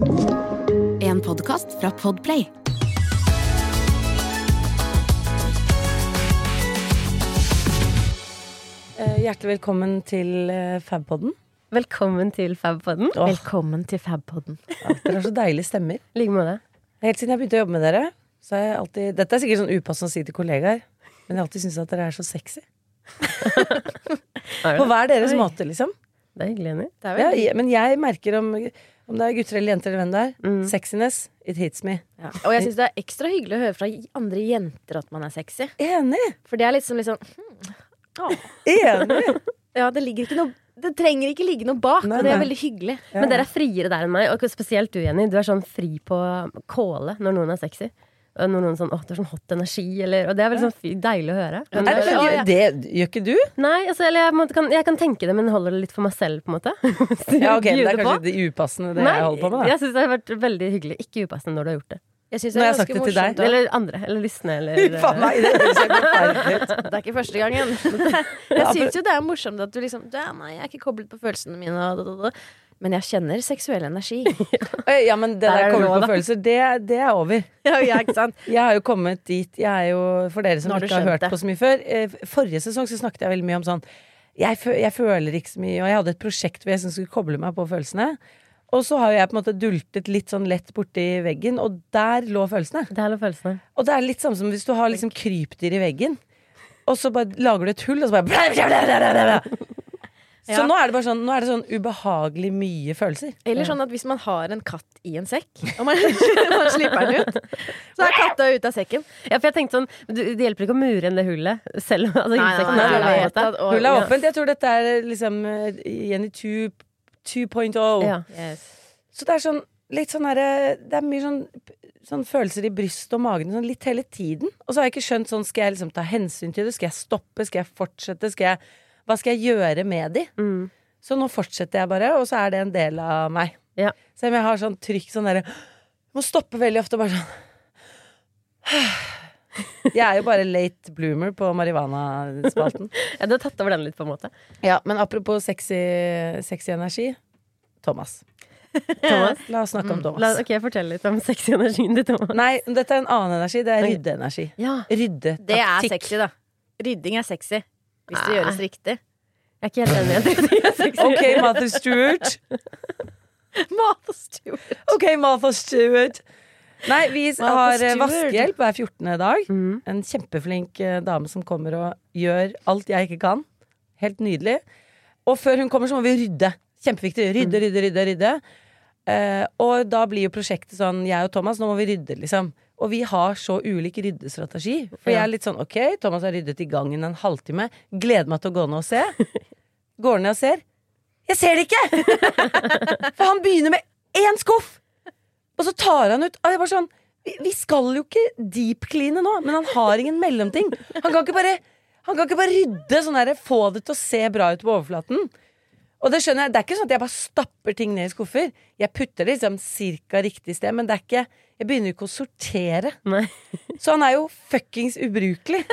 En podkast fra Podplay. Eh, Hjertelig velkommen til eh, Fabpodden. Velkommen til Fabpodden. Åh. Velkommen til Fabpodden. Ja, dere har så deilige stemmer. Like måte. Helt siden jeg begynte å jobbe med dere, så har jeg alltid Dette er sikkert sånn upassende å si til kollegaer, men jeg har alltid syntes at dere er så sexy. På hver deres Oi. måte, liksom. Det er hyggelig, Jenny. Ja, jeg- men jeg merker om, om det er gutter eller jenter eller hvem det er. Mm. Sexiness, it hits me. Ja. Og jeg syns det er ekstra hyggelig å høre fra andre jenter at man er sexy. Enig! For det er sånn, litt sånn hmm. Enig! Ja, det ligger ikke noe Det trenger ikke ligge noe bak, Nei, og det er veldig hyggelig. Ja. Men dere er friere der enn meg, og spesielt du, Jenny. Du er sånn fri på kåle når noen er sexy. Og når noen sånn, åh, du har sånn hot energi, eller Og det er veldig sånn deilig å høre. Men det er sånn- gjør, det gjør ikke du? Nei, altså, eller jeg, på kan, jeg kan tenke det, men holder det litt for meg selv, på en måte. Ja, ok, Det er kanskje det upassende, det Nei, jeg holder på med. da jeg syns det har vært veldig hyggelig. Ikke upassende når du har gjort det. Jeg synes Nå har jeg det er sagt det til deg. da. Eller andre. Eller lysne, eller faen meg, det høres helt forferdelig ut. Det er ikke første gangen. Jeg syns jo det er morsomt at du liksom du, er- Nei, jeg er ikke koblet på følelsene mine. og da, da. Men jeg kjenner seksuell energi. Ja, men det Der er der kommer på da. følelser, det, det er over. ja, ikke sant? Jeg har jo kommet dit Jeg er jo, For dere som ikke har hørt det. på så mye før eh, Forrige sesong så snakket jeg veldig mye om sånn jeg, jeg føler ikke så mye Og jeg hadde et prosjekt hvor jeg skulle koble meg på følelsene Og så har jeg på en måte dultet litt sånn lett borti veggen Og der lå følelsene Der lå følelsene. Og det er litt samme som hvis du har liksom krypdyr i veggen Og så bare lager du et hull Og så bare Så nå er det bare sånn Nå er det sånn ubehagelig mye følelser Eller sånn at hvis man har en katt i en sekk, og man, man slipper den ut, så er katta ute av sekken. Ja, for jeg tenkte sånn Det hjelper ikke å mure inn det hullet selv. Altså, Nei, nei, nei, nei, nei, nei, Hullet er åpent Jeg tror dette er liksom eh, Jenny 2.0 Ja. Yes. Så det er sånn litt sånn herre Det er mye sånn, sånn følelser i brystet og magen sånn litt hele tiden. Og så har jeg ikke skjønt sånn Skal jeg liksom ta hensyn til det? Skal jeg stoppe? Skal jeg fortsette? Skal jeg, hva skal jeg gjøre med de? Mm. Så nå fortsetter jeg bare, og så er det en del av meg. Ja. Selv om jeg har sånn trykk sånn derre Må stoppe veldig ofte bare sånn Jeg er jo bare late bloomer på marihuana-spalten. Ja, du har tatt over den litt, på en måte. Ja, men apropos sexy, sexy energi Thomas. Thomas. La oss snakke om La, Thomas. ok, Fortell litt om sexy energien til Thomas. Nei, dette er en annen energi. Det er ryddeenergi. Ja, Ryddetaktikk. Det er sexy, da. Rydding er sexy. Hvis det gjøres riktig. jeg er ikke helt enig. i det. Ok, Martha Stewart. Martha Stewart. Ok, Martha Stewart. Nei, vi har eh, vaskehjelp hver 14. dag. Mm. En kjempeflink eh, dame som kommer og gjør alt jeg ikke kan. Helt nydelig. Og før hun kommer, så må vi rydde. Kjempeviktig. Rydde, rydde, rydde. rydde. Eh, og da blir jo prosjektet sånn, jeg og Thomas, nå må vi rydde, liksom. Og vi har så ulik ryddestrategi. For jeg er litt sånn ok, Thomas har ryddet i gangen en halvtime. Gleder meg til å gå ned og se. Går ned og ser. Jeg ser det ikke! For han begynner med én skuff! Og så tar han ut og jeg bare sånn, vi, vi skal jo ikke deep-cleane nå, men han har ingen mellomting. Han kan ikke bare, han kan ikke bare rydde sånn her, få det til å se bra ut på overflaten. Og det skjønner jeg, det er ikke sånn at jeg bare stapper ting ned i skuffer. Jeg putter det liksom cirka riktig sted, men det er ikke Jeg begynner ikke å sortere. Nei. Så han er jo fuckings ubrukelig.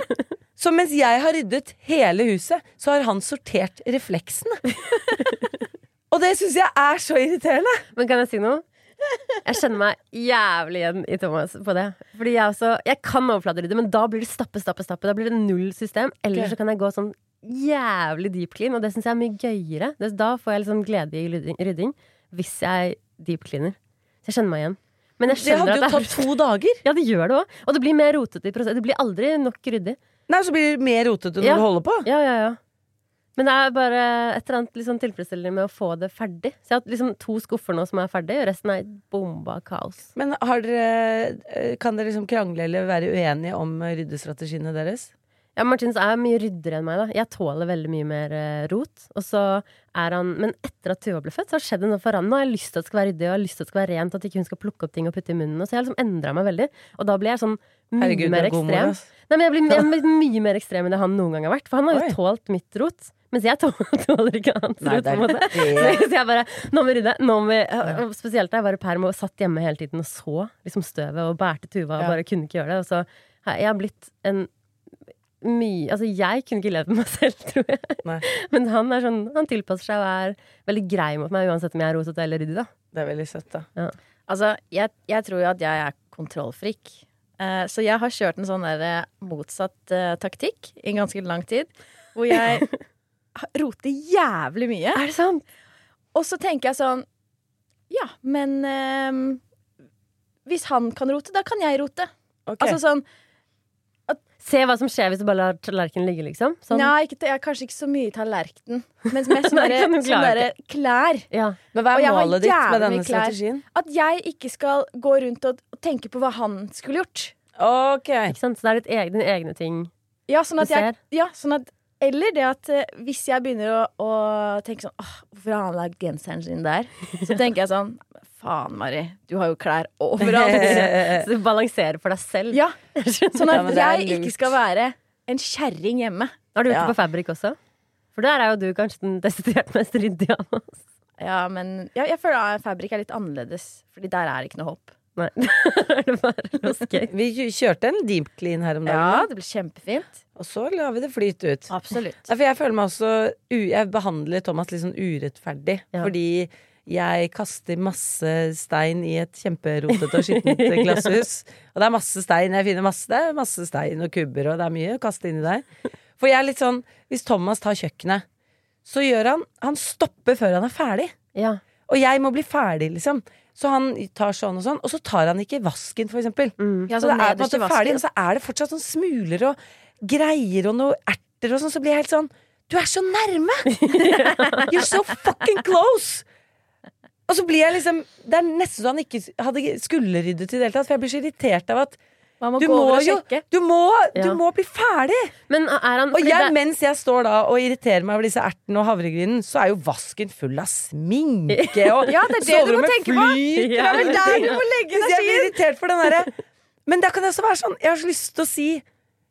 Så mens jeg har ryddet hele huset, så har han sortert refleksene. Og det syns jeg er så irriterende. Men kan jeg si noe? Jeg kjenner meg jævlig igjen i Thomas på det. Fordi jeg også Jeg kan overflaterydde, men da blir det stappe, stappe, stappe. Da blir det null system. Eller så kan jeg gå sånn jævlig deep clean, og det syns jeg er mye gøyere. Da får jeg liksom glede i rydding, hvis jeg deep cleaner. Så jeg kjenner meg igjen. Men jeg Det hadde jo tatt to dager. Ja, det gjør det òg. Og det blir mer rotete i prosessen. Det blir aldri nok ryddig. Nei, så blir det mer rotete når Ja. du holder på. Ja, ja, ja. Men det er bare et eller annet liksom tilfredsstillende med å få det ferdig. Så jeg har liksom to skuffer nå som er ferdig, og resten er bomba kaos. Men har dere, eh, kan dere liksom krangle eller være uenige om ryddestrategiene deres? Ja, Martins er mye ryddere enn meg. da Jeg tåler veldig mye mer eh, rot. Og så er han Men etter at Tuva ble født, så har det skjedd noe for han. Nå har jeg lyst til at det skal være ryddig, og jeg har lyst til at det skal være rent, at ikke hun skal plukke opp ting og putte i munnen. Og så jeg har liksom endra meg veldig. Og da blir jeg sånn mye Herregud, mer er ekstrem. Nei, men jeg blir, jeg blir mye mer ekstrem enn det han noen gang har vært. For han har jo Oi. tålt mitt rot. Mens jeg tåler, ikke hans Nei, rot. på en måte. det. Så, jeg bare Nå må vi rydde. Nå må vi, Spesielt da jeg var i perm og satt hjemme hele tiden og så liksom støvet og bærte Tuva og Ja. bare kunne ikke gjøre det. Og så har blitt en mye Altså, jeg kunne ikke levd med meg selv, tror jeg. Nei. Men han er sånn Han tilpasser seg og er veldig grei mot meg, uansett om jeg er rosete eller ryddig, da. Det er veldig søtt, da. Altså, jeg, jeg tror jo at jeg er kontrollfrik. Eh, så jeg har kjørt en sånn der eh, motsatt eh, taktikk i en ganske lang tid. Hvor jeg roter jævlig mye. Er det sant? Og så tenker jeg sånn Ja, men eh, Hvis han kan rote, da kan jeg rote. Okay. Altså sånn Se hva som skjer hvis du bare lar tallerkenen ligge, liksom. Sånn. Nja, ikke, jeg kanskje ikke så mye i tallerkenen, men med sånne, sånne klær. Ja. Men hva er målet ditt med denne klær. strategien? At jeg ikke skal gå rundt og, tenke på hva han skulle gjort. Ok. Ikke sant? Så det er ditt egne, dine egne ting. Ja, sånn at Du jeg, ser. ja, sånn at, eller det at eh, hvis jeg begynner å, å tenke sånn Åh, hvorfor har han lagd genseren sin der? Så tenker jeg sånn Faen, Mari, du har jo klær overalt. Så du balanserer for deg selv. ja, Sånn at ja, jeg ikke skal være en kjerring hjemme. Har du gjort Ja. det på Fabrik også? For der er jo du kanskje den desidert mest ryddige av oss. Ja, men ja, jeg føler at Fabrik er litt annerledes, Fordi der er det ikke noe håp. Nei, er bare. Vi kjørte en deep clean her om dagen, Ja, det ble kjempefint. og så la vi det flyte ut. Absolutt. Ja, for jeg føler meg også Jeg behandler Thomas litt sånn urettferdig. Ja. Fordi jeg kaster masse stein i et kjemperotete og skittent glasshus. Og det er masse stein. Jeg finner masse, det masse stein og kubber, og det er mye å kaste inni der. For jeg er litt sånn Hvis Thomas tar kjøkkenet, så gjør han Han stopper før han er ferdig. Ja. Og jeg må bli ferdig, liksom. Så han tar sånn og sånn, og så tar han ikke vasken, for eksempel. Mm. Ja, så så det er på en måte ferdig, og så er det fortsatt sånn smuler og greier og noe erter og sånn, så blir jeg helt sånn Du er så nærme! You're so fucking close! Og så blir jeg liksom Det er nesten så han ikke hadde skulle ryddet i det hele tatt, for jeg blir så irritert av at du må jo du må, du må bli ferdig! Men er han Og jeg, det- mens jeg står da og irriterer meg over disse ertene og havregrynen, så er jo vasken full av sminke, og Ja, det er det soverommet flyter Ja, det ting. der du må legge Så jeg blir irritert for den derre Men da kan det også være sånn Jeg har så lyst til å si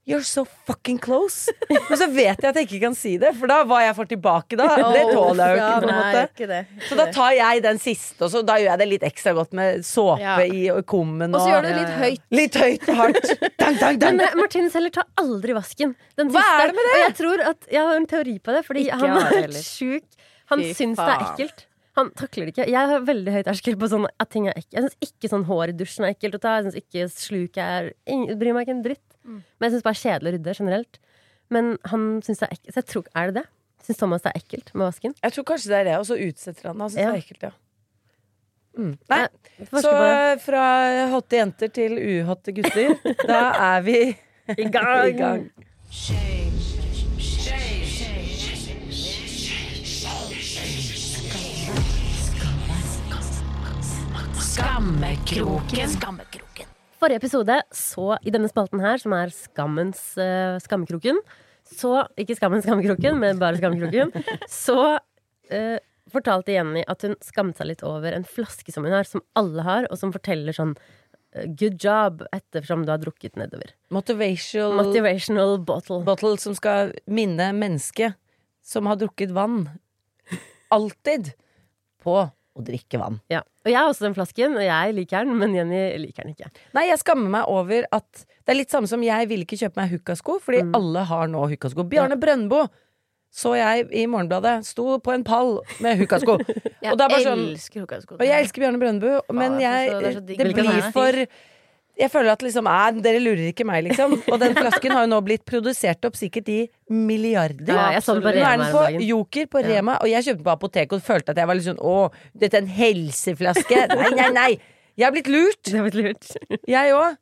You're so fucking close. Men så vet jeg at jeg ikke kan si det, for da hva jeg får tilbake da, det tåler jeg jo ikke. på en måte ikke det. Så da tar jeg den siste, og så da gjør jeg det litt ekstra godt med såpe Ja. i kummen. Og så gjør du det litt høyt. Litt høyt og hardt. Dang, dang, dang. Men Martinus Martin Seller tar aldri vasken. Den Hva er det med det? Og jeg tror at Jeg har en teori på det, fordi Ikke han er helt sjuk. Han Fy syns det er ekkelt. Han takler det ikke. Jeg har veldig høy terskel på sånn at ting er ekkelt. Jeg syns ikke sånn hår i dusjen er ekkelt å ta. Jeg syns ikke sluk er Bryr meg ikke en dritt. Mm. Men jeg syns bare kjedelig å rydde generelt. Men han syns det er ekkelt. Så jeg tror, er det det? Syns Thomas det er ekkelt med vasken? Jeg tror kanskje det er det, og så utsetter han det. og så Ja. er ekkelt, ja. Mm. Nei, så fra hotte jenter til uhotte gutter, da er vi I gang. i gang. Skammekroken. Forrige episode, så i denne spalten her, som er Skammens uh, skammekroken Så, ikke Skammens skammekroken, men bare skammekroken Så uh, fortalte Jenny at hun skammet seg litt over en flaske som hun har, som alle har, og som forteller sånn eh, Good job ettersom du har drukket nedover. Motivational Motivational bottle. bottle som skal minne mennesket som har drukket vann, alltid på å drikke vann. Ja. Og jeg har også den flasken, og jeg liker den, men Jenny liker den ikke. Nei, jeg skammer meg over at Det er litt samme som jeg vil ikke kjøpe meg hukkasko, fordi Mm. alle har nå hukkasko. Bjarne Brøndbo så jeg i Morgenbladet. Sto på en pall med hukkasko. Jeg Og sånn- elsker hukkasko. Og jeg elsker Bjarne Brøndbo, men jeg det det blir for Jeg føler at liksom Æ, dere lurer ikke meg, liksom. Og den flasken har jo nå blitt produsert opp sikkert i milliarder. Ja, jeg så den på Nå er den på dagen. Joker på. Rema, og jeg kjøpte den på apoteket og følte at jeg var litt sånn Å, dette er en helseflaske. Nei, nei, nei. Jeg har blitt lurt. Det har blitt lurt. Jeg òg.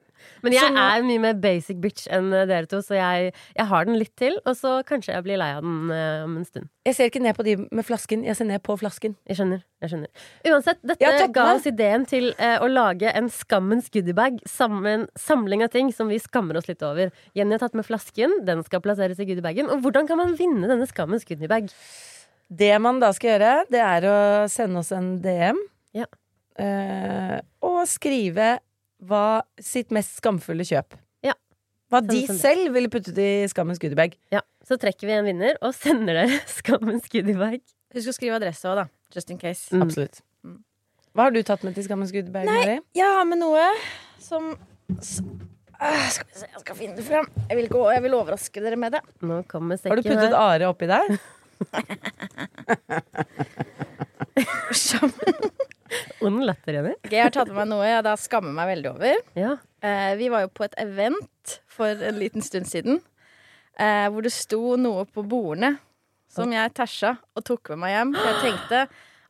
Men jeg Så er mye mer basic bitch enn eh, dere to, så jeg, jeg har den litt til, og så kanskje jeg blir lei av den uh, om en stund. Jeg ser ikke ned på de med flasken, jeg ser ned på flasken. Jeg skjønner. jeg skjønner Uansett, dette ja, ga oss ideen til uh, å lage en skammens goodiebag. Sammen, samling av ting som vi skammer oss litt over. Jenny har tatt med flasken, den skal plasseres i goodiebagen. Og hvordan kan man vinne denne skammens goodiebag? Det man da skal gjøre, det er å sende oss en DM. Ja. Uh, og skrive hva sitt mest skamfulle kjøp. Ja. Hva de selv ville puttet i skammens goodiebag. Ja, Så trekker vi en vinner og sender dere skammens goodiebag. Husk å skrive adresse òg, da. Just in case. Mm. Absolutt. Hva har du tatt med til skammens goodiebag, Mari? Jeg har med noe som Ah, Skal vi se, jeg skal finne det frem. Jeg vil, gå, jeg vil overraske dere med det. Nå kommer Har du puttet her. Are oppi der? Ond latter, Jenny. Okay, jeg har tatt med meg noe jeg da skammer meg veldig over. Ja. Eh, vi var jo på et event for en liten stund siden. Eh, hvor det sto noe på bordene som jeg tæsja og tok med meg hjem. For jeg tenkte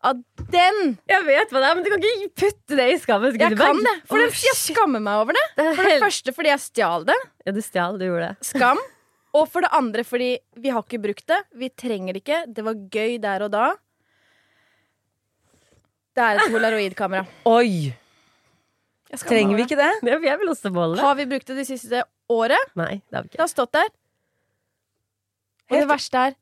at den Jeg vet hva det er, men du kan ikke putte det i skammens Jeg kan det! For det, jeg skammer meg over det. det For det første fordi jeg stjal det. Ja, du stjal, du gjorde det. Skam. Og for det andre fordi vi har ikke brukt det. Vi trenger det ikke. Det var gøy der og da. Det er et polaroidkamera. Oi! Trenger vi ikke det? det Jeg vil også det. Har vi brukt det det siste året? Nei, det har vi ikke Det har stått der. Og det verste er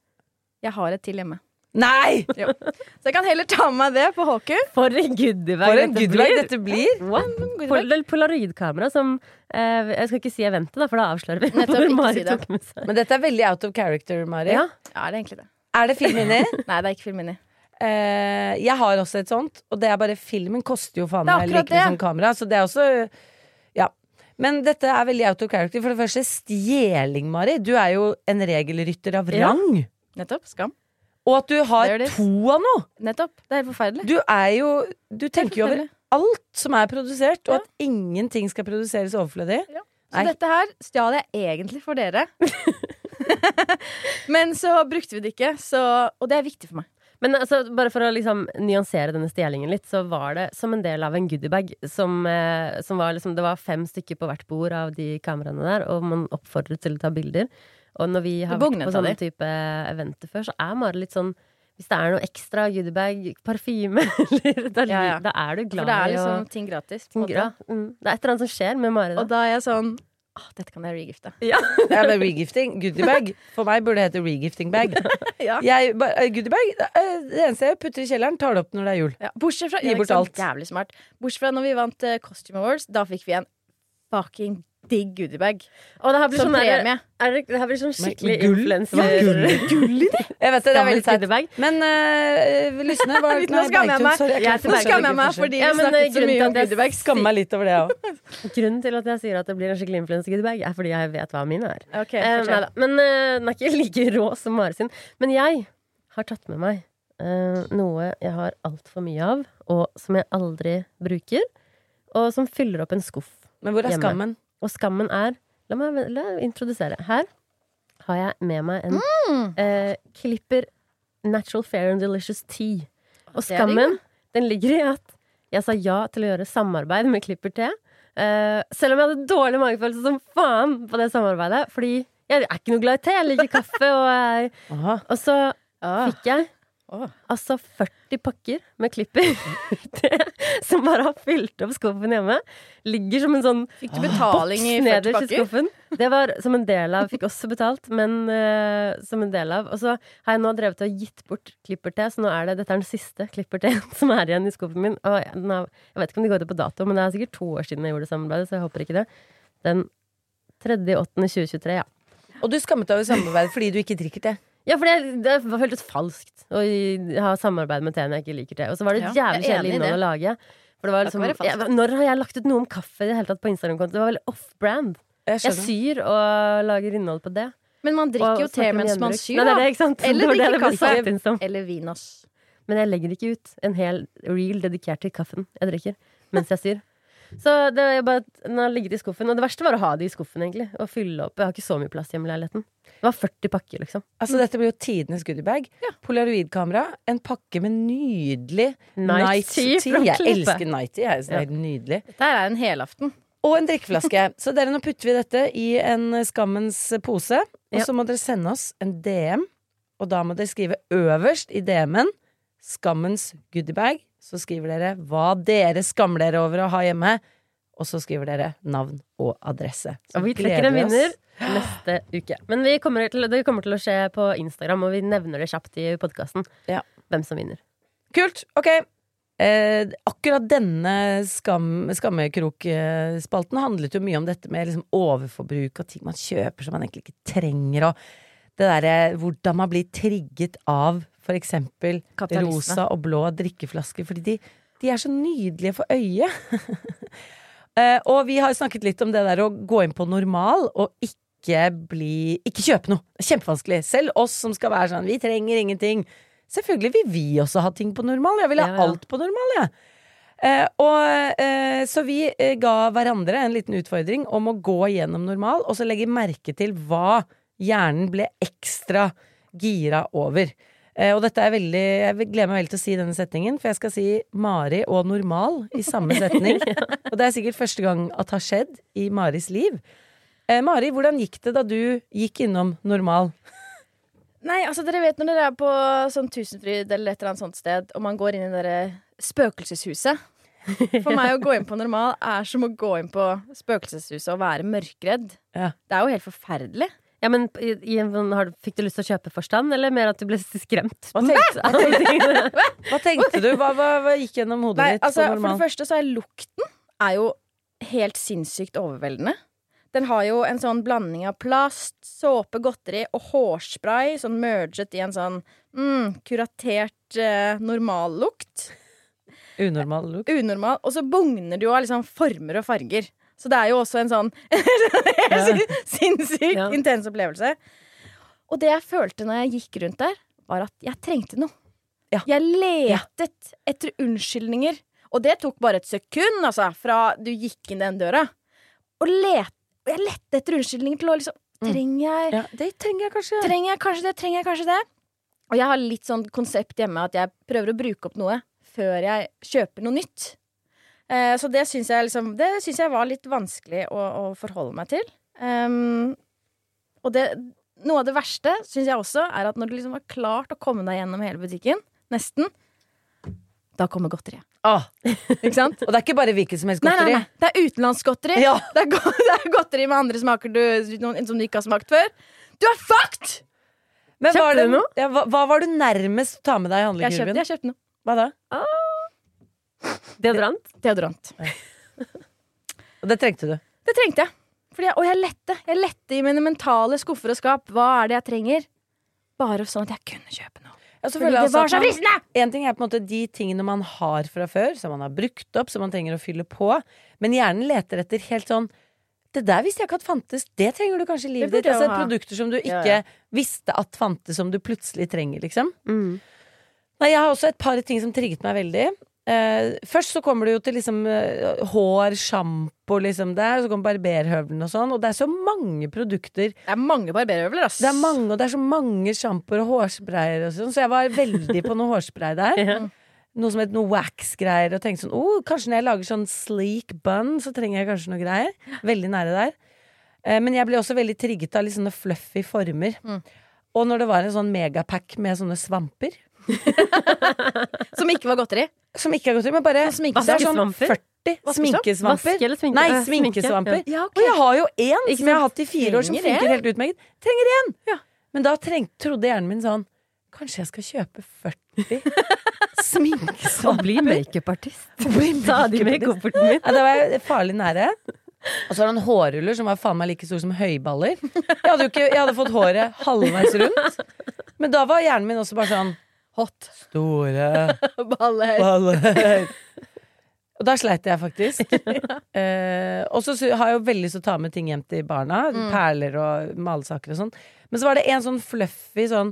jeg har et til hjemme. Nei! Så jeg kan heller ta med meg det på HQ. For en goodiebag For en dette goodiebag blir. dette blir. What? Pol Polaroidkamera som eh, Jeg skal ikke si jeg venter, da, for da avslører vi Nettopp, hvor ikke Mari si det. tok med seg. Men dette er veldig out of character, Mari. Ja, Ja, det er egentlig det. Er det film inni? Nei, det er ikke film inni. Eh, jeg har også et sånt, og det er bare filmen koster jo faen meg like mye som kamera. Så det er også Ja. Men dette er veldig out of character. For det første, stjeling, Mari. Du er jo en regelrytter av Ja. rang. Nettopp. Skam. Og at du har to av noe! Nettopp. Det er helt forferdelig. Du er jo Du tenker jo over alt som er produsert, og Ja. at ingenting skal produseres overflødig. Så Nei. dette her stjal jeg egentlig for dere. Men så brukte vi det ikke, så, og det er viktig for meg. Men altså, bare for å liksom nyansere denne stjelingen litt, så var det som en del av en goodiebag. Som, eh, som var liksom Det var fem stykker på hvert bord av de kameraene der, og man oppfordret til å ta bilder. Og når vi har vært på sånne type eventer før, så er Mari litt sånn Hvis det er noe ekstra goodiebag, parfyme, eller da, Ja, ja. da er du For glad det er i å liksom ting gratis. Måte. ja, mm, Det er et eller annet som skjer med Mari da. Og da er jeg sånn Åh, dette kan jeg regifte. Ja, men regifting. Goodiebag. For meg burde det hete regifting bag. Ja. Jeg, eh, goodiebag, eh, det eneste jeg putter i kjelleren, tar det opp når det er jul. Ja, bortsett fra Gi ja, bort alt. Jævlig smart. Bortsett fra når vi vant uh, Costume Awards. Da fikk vi en fucking digg goodiebag. Og det her blir Som sånn, premie. er det, det her blir sånn skikkelig influenser. Ja, gull, gull Jeg vet det, det er veldig teit. Men uh, lysene var Nå skammer jeg meg. Nå skammer jeg meg fordi Ja, men, eh, snakket så mye om goodiebag. Skammer meg litt over det òg. Grunnen til at jeg sier at det blir en skikkelig influenser-goodiebag, er fordi jeg vet hva mine er. Okay, Eh. Men uh, den er ikke like rå som Mare sin. Men jeg har tatt med meg uh, noe jeg har altfor mye av, og som jeg aldri bruker, og som fyller opp en skuff. Men hvor er Hjemme. skammen? Og skammen er La meg, la introdusere. Her har jeg med meg en Mm. eh, klipper Natural Fair and Delicious Tea. Og skammen den ligger i at jeg sa ja til å gjøre samarbeid med Klipper Te. Eh, selv om jeg hadde dårlig magefølelse som faen på det samarbeidet. Fordi jeg er ikke noe glad i te. Jeg liker kaffe. Og, jeg, og så Ah. fikk jeg Åh. altså 40 pakker med klipper det, som bare har fylt opp skuffen hjemme. Ligger som en sånn Fikk du betaling i 40 nederst i pakker? skuffen. Det var som en del av Fikk også betalt, men uh, som en del av. Og så har jeg nå drevet og gitt bort klipper-te, så nå er det Dette er den siste klipper-teen som er igjen i skuffen min. Og jeg, jeg vet ikke om de går ut på dato, men det er sikkert to år siden jeg gjorde det samarbeidet, så jeg håper ikke det. Den 3.8.2023, ja. Og du skammet deg over samarbeidet fordi du ikke drikker te. Ja, for det, det føltes falskt å ha samarbeid med teen jeg ikke liker te. Og så var det et Ja, jævlig kjedelig innhold å lage. For det var liksom, jeg, når har jeg lagt ut noe om kaffe i det hele tatt på Instagram-konto? Det var veldig off-brand. Jeg Jeg syr og lager innhold på det. Men man drikker Og jo te mens man syr, syr, Nei, det er det, ikke sant? Eller det det drikker det kaffe. satt. Eller vinos. Men jeg legger ikke ut en hel reel dedikert til kaffen jeg drikker mens jeg syr. Så det er bare, den har ligget i skuffen. Og det verste var å ha det i skuffen, egentlig. Og fylle opp. Jeg har ikke så mye plass hjemme i leiligheten. Det var 40 pakker, liksom. Altså, dette blir jo tidenes goodiebag. Polaroidkamera, en pakke med nydelig Night night tea. Jeg elsker night tea. Jeg, så det er helt nydelig. Dette er en helaften. Og en drikkeflaske. Så dere, nå putter vi dette i en skammens pose. Og Ja. så må dere sende oss en DM. Og da må dere skrive øverst i DM-en skammens goodiebag. Så skriver dere hva dere skammer dere over å ha hjemme. Og så skriver dere navn og adresse. Så Og vi trekker en vinner neste uke. Men vi kommer til, det kommer til å skje på Instagram, og vi nevner det kjapt i podkasten. Ja. Hvem som vinner. Kult. Ok. Eh, akkurat denne skam, skammekrokspalten handlet jo mye om dette med liksom overforbruk og ting man kjøper som man egentlig ikke trenger, og det derre hvordan man blir trigget av for eksempel rosa og blå drikkeflasker, fordi de, de er så nydelige for øyet. uh, og vi har snakket litt om det der å gå inn på normal og ikke bli Ikke kjøpe noe. Kjempevanskelig. Selv oss som skal være sånn, vi trenger ingenting. Selvfølgelig vil vi også ha ting på normal. Jeg vil ha Ja, ja. alt på normal, jeg. Eh, og, eh, så vi eh, ga hverandre en liten utfordring om å gå gjennom normal, og så legge merke til hva hjernen ble ekstra gira over. Eh, og dette er veldig, jeg gleder meg veldig til å si denne setningen, for jeg skal si Mari og normal i samme setning. Og det er sikkert første gang at det har skjedd i Maris liv. Eh, Mari, hvordan gikk det da du gikk innom normal? Nei, altså dere vet når dere er på sånn Tusenfryd eller et eller annet sånt sted, og man går inn i det der spøkelseshuset. For meg å gå inn på normal er som å gå inn på spøkelseshuset og være mørkredd. Ja. Det er jo helt forferdelig. Ja, men i, i, har, Fikk du lyst til å kjøpe forstand, eller mer at du ble skremt? Hva tenkte, hva tenkte, hva tenkte du? Hva, hva, hva gikk gjennom hodet Nei, ditt altså, for det første så er lukten er jo helt sinnssykt overveldende. Den har jo en sånn blanding av plast, såpe, godteri og hårspray, sånn merget i en sånn mm, kuratert eh, normallukt. Unormal lukt. Unormal. Og så bugner det jo av liksom former og farger. Så det er jo også en sånn sinnssykt Ja. intens opplevelse. Og det jeg følte når jeg gikk rundt der, var at jeg trengte noe. Ja. Jeg letet etter unnskyldninger. Og det tok bare et sekund, altså, fra du gikk inn den døra. Og let, jeg lette etter unnskyldninger til å liksom Trenger jeg Ja, det trenger jeg kanskje. Trenger jeg kanskje det? Trenger jeg kanskje det? Og jeg har litt sånn konsept hjemme at jeg prøver å bruke opp noe før jeg kjøper noe nytt. Eh, så det syns jeg, liksom, jeg var litt vanskelig å, å forholde meg til. Um, og det, noe av det verste syns jeg også er at når du liksom har klart å komme deg gjennom hele butikken, nesten, da kommer godteriet. Ah, Ikke sant? og det er ikke bare hvilket som helst Nei, nei, nei. Det er utenlandsgodteri. Ja. Det, er go- det er godteri med andre smaker du, noen- som du ikke har smakt før. Du er fucked! Men var det? Ja, hva, hva var du nærmest å ta med deg i Jeg kjøpte, handlekurven? jeg kjøpte noe. Hva da? Deodorant? Deodorant. Og det trengte du. Det trengte jeg. Fordi jeg. Og jeg lette. Jeg lette i mine mentale skuffer og skap. Hva er det jeg trenger? Bare sånn at jeg kunne kjøpe noe. Ja, så Fordi det altså var så fristende! En ting er på en måte de tingene man har fra før, som man har brukt opp, som man trenger å fylle på. Men hjernen leter etter helt sånn Det der visste jeg ikke at fantes. Det trenger du kanskje i livet ditt. Altså. Produkter som du Ja, ikke ja. visste at fantes, som du plutselig trenger, liksom. Mm. Nei, jeg har også et par ting som trigget meg veldig. Eh, først så kommer du jo til liksom eh, hår, sjampo liksom der, så kommer barberhøvelen og sånn. Og det er så mange produkter. Det er mange barberhøvler, ass. Det er mange, og det er så mange sjampoer og hårsprayer og sånn, så jeg var veldig på noe hårspray der. Ja. Noe som het noe wax-greier, og tenkte sånn oh, kanskje når jeg lager sånn sleek bun, så trenger jeg kanskje noe greier. Veldig nære der. Eh, men jeg ble også veldig trigget av litt sånne fluffy former. Mm. Og når det var en sånn megapack med sånne svamper. Som ikke var godteri. Som ikke har gått ut, men bare det er sånn 40 sminkesvamper. Sminke? Nei, sminkesvamper. Ja, Og jeg har jo én som jeg har hatt i fire år, som funker helt utmerket. Trenger én! Ja. Men da treng, trodde hjernen min sånn Kanskje jeg skal kjøpe 40 sminkesvamper? Og bli makeupartist. bli Ta de kofferten min. Ja, da var jeg farlig nære. Og så var det en hårruller som var faen meg like stor som høyballer. Jeg hadde, ikke, jeg hadde fått håret halvveis rundt. Men da var hjernen min også bare sånn Hot. Store Baller. baller. Og da sleit jeg faktisk. eh, og så har jeg jo veldig lyst til å ta med ting hjem til barna. Perler og malesaker og sånn. Men så var det en sånn fluffy sånn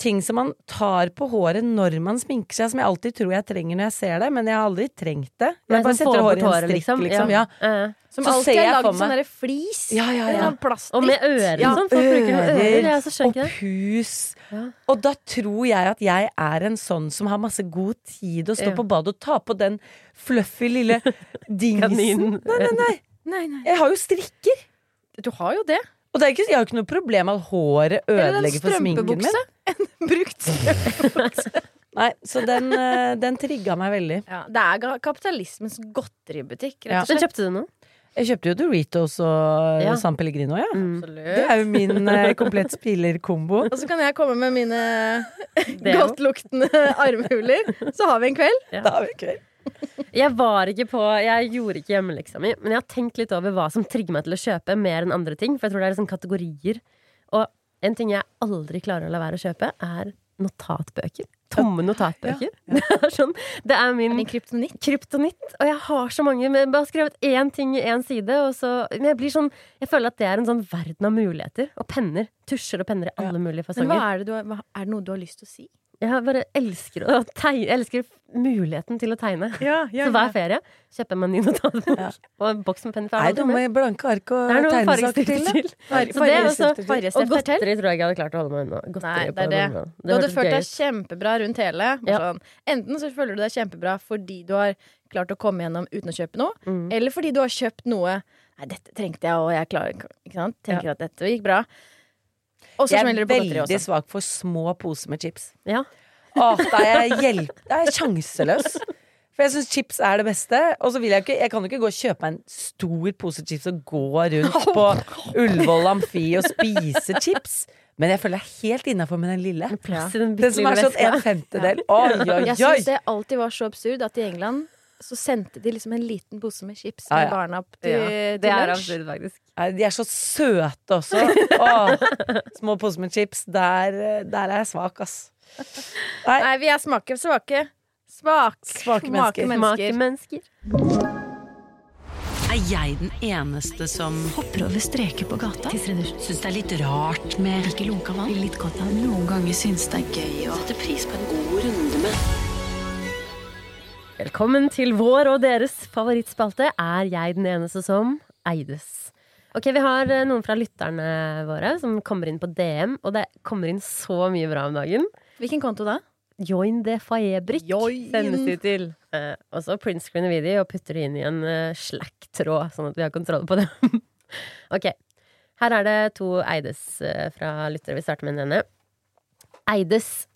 ting som man tar på håret når man sminker seg, som jeg alltid tror jeg trenger når jeg ser det, men jeg har aldri trengt det. Jeg bare sånn setter håret i en strikk, liksom. Ja. Eh. Som Så alltid ser er lagd sånn derre flis. Ja, ja, ja. Eller sånn. Og med ører Ja, og sånn. Folk bruker ører. Ja, så skjønner og ikke det. pus. Ja. Og da tror jeg at jeg er en sånn som har masse god tid å stå Ja. på badet og ta på den fluffy lille dingsen. Nei, nei, nei. Nei, nei. Jeg har jo strikker. Du har jo det. Og det er ikke, jeg har jo ikke noe problem med at håret ødelegger for sminken min. Eller En brukt strømpebukse. Nei, så den, eh, den trigga meg veldig. Ja, det er kapitalismens godteributikk, Ja. rett og Men Den kjøpte du noe? Jeg kjøpte jo Doritos og Ja. San Pellegrino, ja. Mm. Det er jo min eh, komplett spillerkombo. Og så kan jeg komme med mine godtluktende armhuler. Så har vi en kveld. Ja. Da har vi en kveld. Jeg var ikke på Jeg gjorde ikke hjemmeleksa mi, men jeg har tenkt litt over hva som trigger meg til å kjøpe mer enn andre ting. For jeg tror det er liksom kategorier. Og en ting jeg aldri klarer å la være å kjøpe, er notatbøker. Tomme notatbøker. Er sånn, det er min er kryptonitt. kryptonitt. Og jeg har så mange, men jeg har skrevet én ting i én side, så Men jeg blir sånn Jeg føler at det er en sånn verden av muligheter. Og penner. Tusjer og penner i alle mulige Men hva fasonger. er det du hva, er det noe du har lyst til å si? Jeg bare elsker å tegne. Jeg elsker muligheten til å tegne. Ja, Så hver ferie kjøper jeg meg en ny notatbok Ja. og en boks med penner. for Nei, du må med. blanke ark og Det er tegnesaker til. til. Farge- Så det er også- Og godteri tror jeg ikke jeg hadde klart å holde meg unna. Godteri Nei, det er det. Du hadde følt deg kjempebra rundt hele. Ja. Sånn. Enten så føler du deg kjempebra fordi du har klart å komme gjennom uten å kjøpe noe, Mm. eller fordi du har kjøpt noe Nei, dette trengte jeg, og jeg klarer ikke sant? Tenker at dette gikk bra. Og så Jeg er veldig svak for små poser med chips. Ja. Åh, da er jeg hjelp... Da er jeg sjanseløs. For jeg syns chips er det beste. Og så vil jeg ikke Jeg kan jo ikke gå og kjøpe meg en stor pose chips og gå rundt på Ullevål Amfi og spise chips. Men jeg føler jeg er helt innafor med den lille. Den Den som er sånn en femtedel. femtedel. Oi, oi, Jeg oi! syns det alltid var så absurd at i England så sendte de liksom en liten pose med chips Ja, med ja. barna opp til, Ja, til det er lunsj. absurd, faktisk. Nei, De er så søte også. Åh, små poser med chips. Der, der er jeg svak, ass. Nei, Nei, vi er smake svake. Svak, Svake mennesker. Smake mennesker. Er jeg den eneste som hopper over streker på gata? Syns det er litt rart med ikke lunka vann? Litt godt Noen ganger syns det er gøy å sette pris på en god runde med Velkommen til vår og deres favorittspalte. Er jeg den eneste som eides? Ok, Vi har eh, noen fra lytterne våre som kommer inn på DM, og det kommer inn så mye bra om dagen. Hvilken konto da? Join the faebrikk Join. sendes de til. Eh, og så printscreener vi de og putter de inn i en uh, slack-tråd, sånn at vi har kontroll på dem. ok. Her er det to Eides eh, fra lyttere. Vi starter med den ene. Eides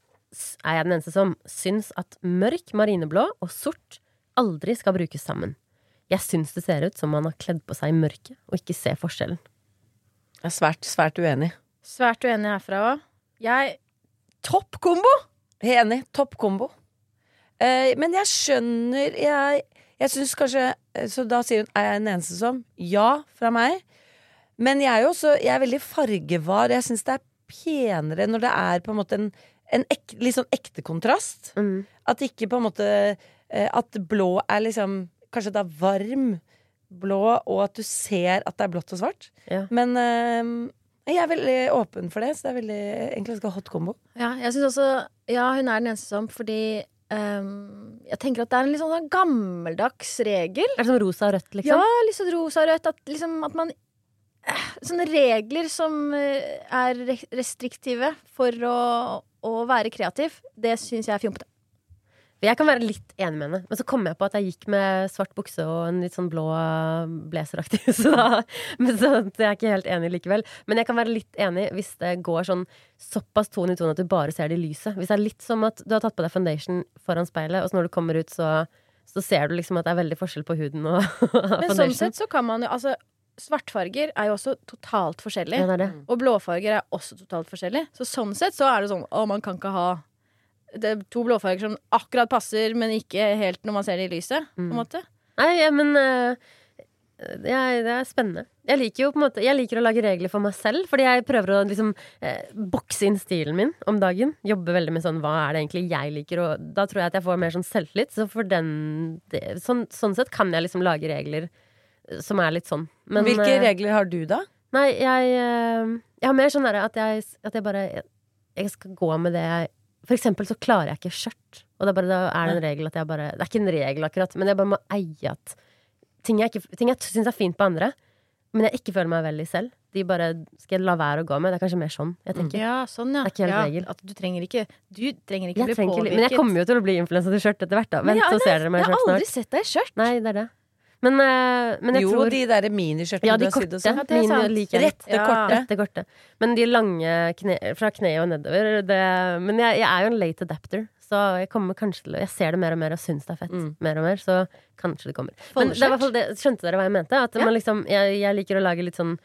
er jeg den eneste som syns at mørk marineblå og sort aldri skal brukes sammen. Jeg syns det ser ut som man har kledd på seg i mørket og ikke ser forskjellen. jeg er svært, svært uenig. Svært uenig herfra òg. Jeg Topp kombo! Enig. Topp kombo. Eh, men jeg skjønner Jeg, jeg syns kanskje eh, Så da sier hun er jeg den eneste som? Ja, fra meg. Men jeg er jo også Jeg er veldig fargevar. Jeg syns det er penere når det er på en måte en, en ek, litt sånn ekte kontrast. At ikke på en måte eh, At blå er liksom Kanskje det er varm blå, og at du ser at det er blått og svart. Ja. Men eh, jeg er veldig åpen for det, så det er veldig, egentlig ganske hot combo. Ja, jeg synes også Ja, hun er den eneste som fordi Um, Jeg tenker at det er en litt sånn gammeldags regel. Er det som rosa og rødt, liksom? Ja, litt sånn rosa og rødt. At, liksom, at man eh, Sånne regler som er restriktive for å, å være kreativ, det syns jeg er fjompete. Jeg kan være litt enig med henne, men så kom jeg på at jeg gikk med svart bukse og en litt sånn blå blazeraktig, så, da, men så jeg er ikke helt enig likevel. Men jeg kan være litt enig hvis det går sånn såpass tone i tone at du bare ser det i lyset. Hvis det er litt som at du har tatt på deg foundation foran speilet, og så når du kommer ut, så, så ser du liksom at det er veldig forskjell på huden og Men sånn sett så kan man jo Altså, svartfarger er jo også totalt forskjellig. Ja, det er det. Og blåfarger er også totalt forskjellig. Så sånn sett så er det sånn Å, man kan ikke ha det er to blåfarger som akkurat passer, men ikke helt når man ser det i lyset. Måte. Nei, ja, men eh, jeg, det er spennende. Jeg liker jo på en måte Jeg liker å lage regler for meg selv, fordi jeg prøver å liksom eh, bokse inn stilen min om dagen. Jobbe veldig med sånn hva er det egentlig jeg liker, og da tror jeg at jeg får mer sånn selvtillit. Så for den det, sånn, sånn sett kan jeg liksom lage regler som er litt sånn. Men, Hvilke eh, regler har du, da? Nei, jeg, eh, jeg har mer sånn derre at, at jeg bare jeg, skal gå med det jeg For eksempel så klarer jeg ikke skjørt. Og det er bare, da er det en regel at jeg bare Det er ikke en regel, akkurat, men jeg bare må eie at ting jeg, ikke- ting jeg syns er fint på andre, men jeg ikke føler meg vel i selv, de bare skal jeg la være å gå med. Det er kanskje mer sånn jeg tenker. Ja, sånn, ja. Det er ikke helt ja regel. At du trenger ikke Du trenger ikke Jeg bli trenger påvirket. men jeg kommer jo til å bli influensa til skjørt etter hvert, da. Vent, ja, så ser dere meg i Jeg har aldri sett deg i skjørt. Nei, det er det. Men, eh, men jeg jo, tror de der miniskjørtene Ja, du har sydd og sånn. Liker jeg. Rette, Ja. korte. Rette, korte. Men de lange kne, fra kneet og nedover det, Men jeg, jeg er jo en late adapter, så jeg kommer kanskje til Jeg ser det mer og mer og syns det er fett. Mm. Mer og mer, så kanskje det kommer. Men det er det, skjønte dere hva jeg mente? At Ja. man liksom, jeg, jeg liker å lage litt sånn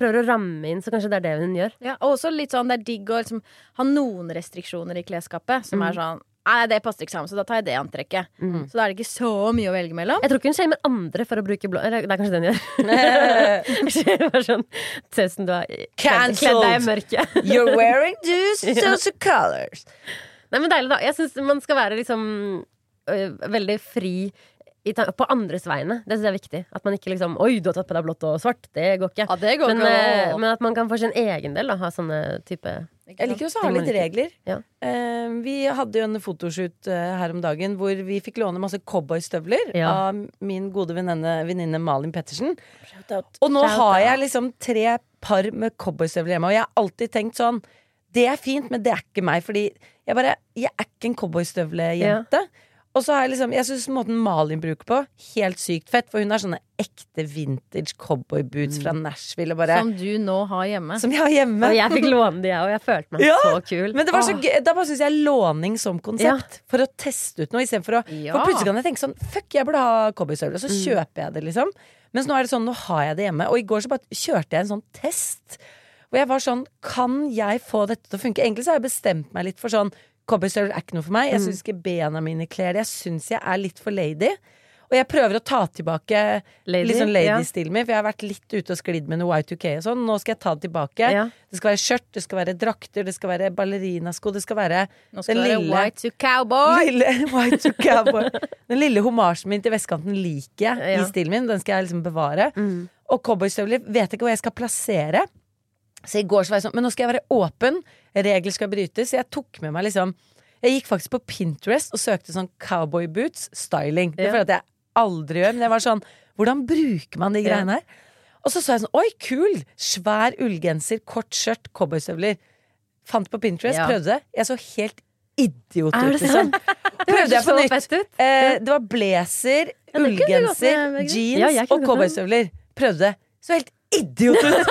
Prøver å ramme inn, så kanskje det er det hun gjør. Ja, og også litt sånn det er digg å liksom, ha noen restriksjoner i klesskapet som Mm. er sånn Nei, det passer ikke sammen, så da tar jeg det antrekket. Mm. Så da er det ikke så mye å velge mellom. Jeg tror ikke hun shamer andre for å bruke blå Eller det er kanskje den gjør. Bare sånn Ser du har kledd deg i mørket. You're wearing those, social colors. Nei, men deilig, da. Jeg syns man skal være liksom øh, veldig fri i på andres vegne. Det synes jeg er viktig. At man ikke liksom Oi, du har tatt på deg blått og svart. Det går ikke. Ja, det går Men, ikke. men at man kan for sin egen del da, ha sånne type Jeg liker også å ha litt regler. Ja. Uh, vi hadde jo en fotoshoot uh, her om dagen hvor vi fikk låne masse cowboystøvler Ja. av min gode venninne, Malin Pettersen. Og nå har jeg liksom tre par med cowboystøvler hjemme, og jeg har alltid tenkt sånn Det er fint, men det er ikke meg, fordi jeg bare Jeg er ikke en cowboystøvlejente. Og så har jeg liksom Jeg syns måten Malin bruker på, helt sykt fett, for hun har sånne ekte vintage cowboyboots fra Nashville bare Som du nå har hjemme. Som jeg har hjemme. Og jeg fikk låne de, jeg, og jeg følte meg Ja, så kul. Men det var så gøy, da bare syns jeg låning som konsept. For å teste ut noe. Istedenfor å Ja. For plutselig kan jeg tenke sånn Fuck, jeg burde ha cowboystøvler. Og så kjøper jeg det, liksom. Mens nå er det sånn, nå har jeg det hjemme. Og i går så bare kjørte jeg en sånn test. Og jeg var sånn Kan jeg få dette til å funke? Egentlig så har jeg bestemt meg litt for sånn Cowboystøvler er ikke noe for meg. Jeg syns ikke bena mine kler det. Jeg syns jeg er litt for lady. Og jeg prøver å ta tilbake Lady, litt sånn lady-stilen min, for jeg har vært litt ute og sklidd med noe Y2K og sånn. Nå skal jeg ta det tilbake. Ja. Det skal være skjørt, det skal være drakter, det skal være ballerinasko, det skal være Nå skal den det lille- Y2Cowboy! lille white cowboy. Den lille homasjen min til vestkanten liker jeg Ja. i stilen min. Den skal jeg liksom bevare. Mm. Og cowboystøvler vet jeg ikke hvor jeg skal plassere. Så i går så var jeg sånn Men nå skal jeg være åpen. Regler skal brytes. Så jeg tok med meg liksom Jeg gikk faktisk på Pinterest og søkte sånn cowboy boots styling. Det føler jeg at jeg aldri gjør. Men jeg var sånn Hvordan bruker man de greiene her? Og så så jeg sånn Oi, kul! Svær ullgenser, kort skjørt, cowboystøvler. Fant på Pinterest, Ja. prøvde. Jeg så helt idiot ut, liksom. Prøvde jeg på nytt. Eh, det var blazer, det ullgenser, jeans Ja, og cowboystøvler. Prøvde. Så helt idiot ut!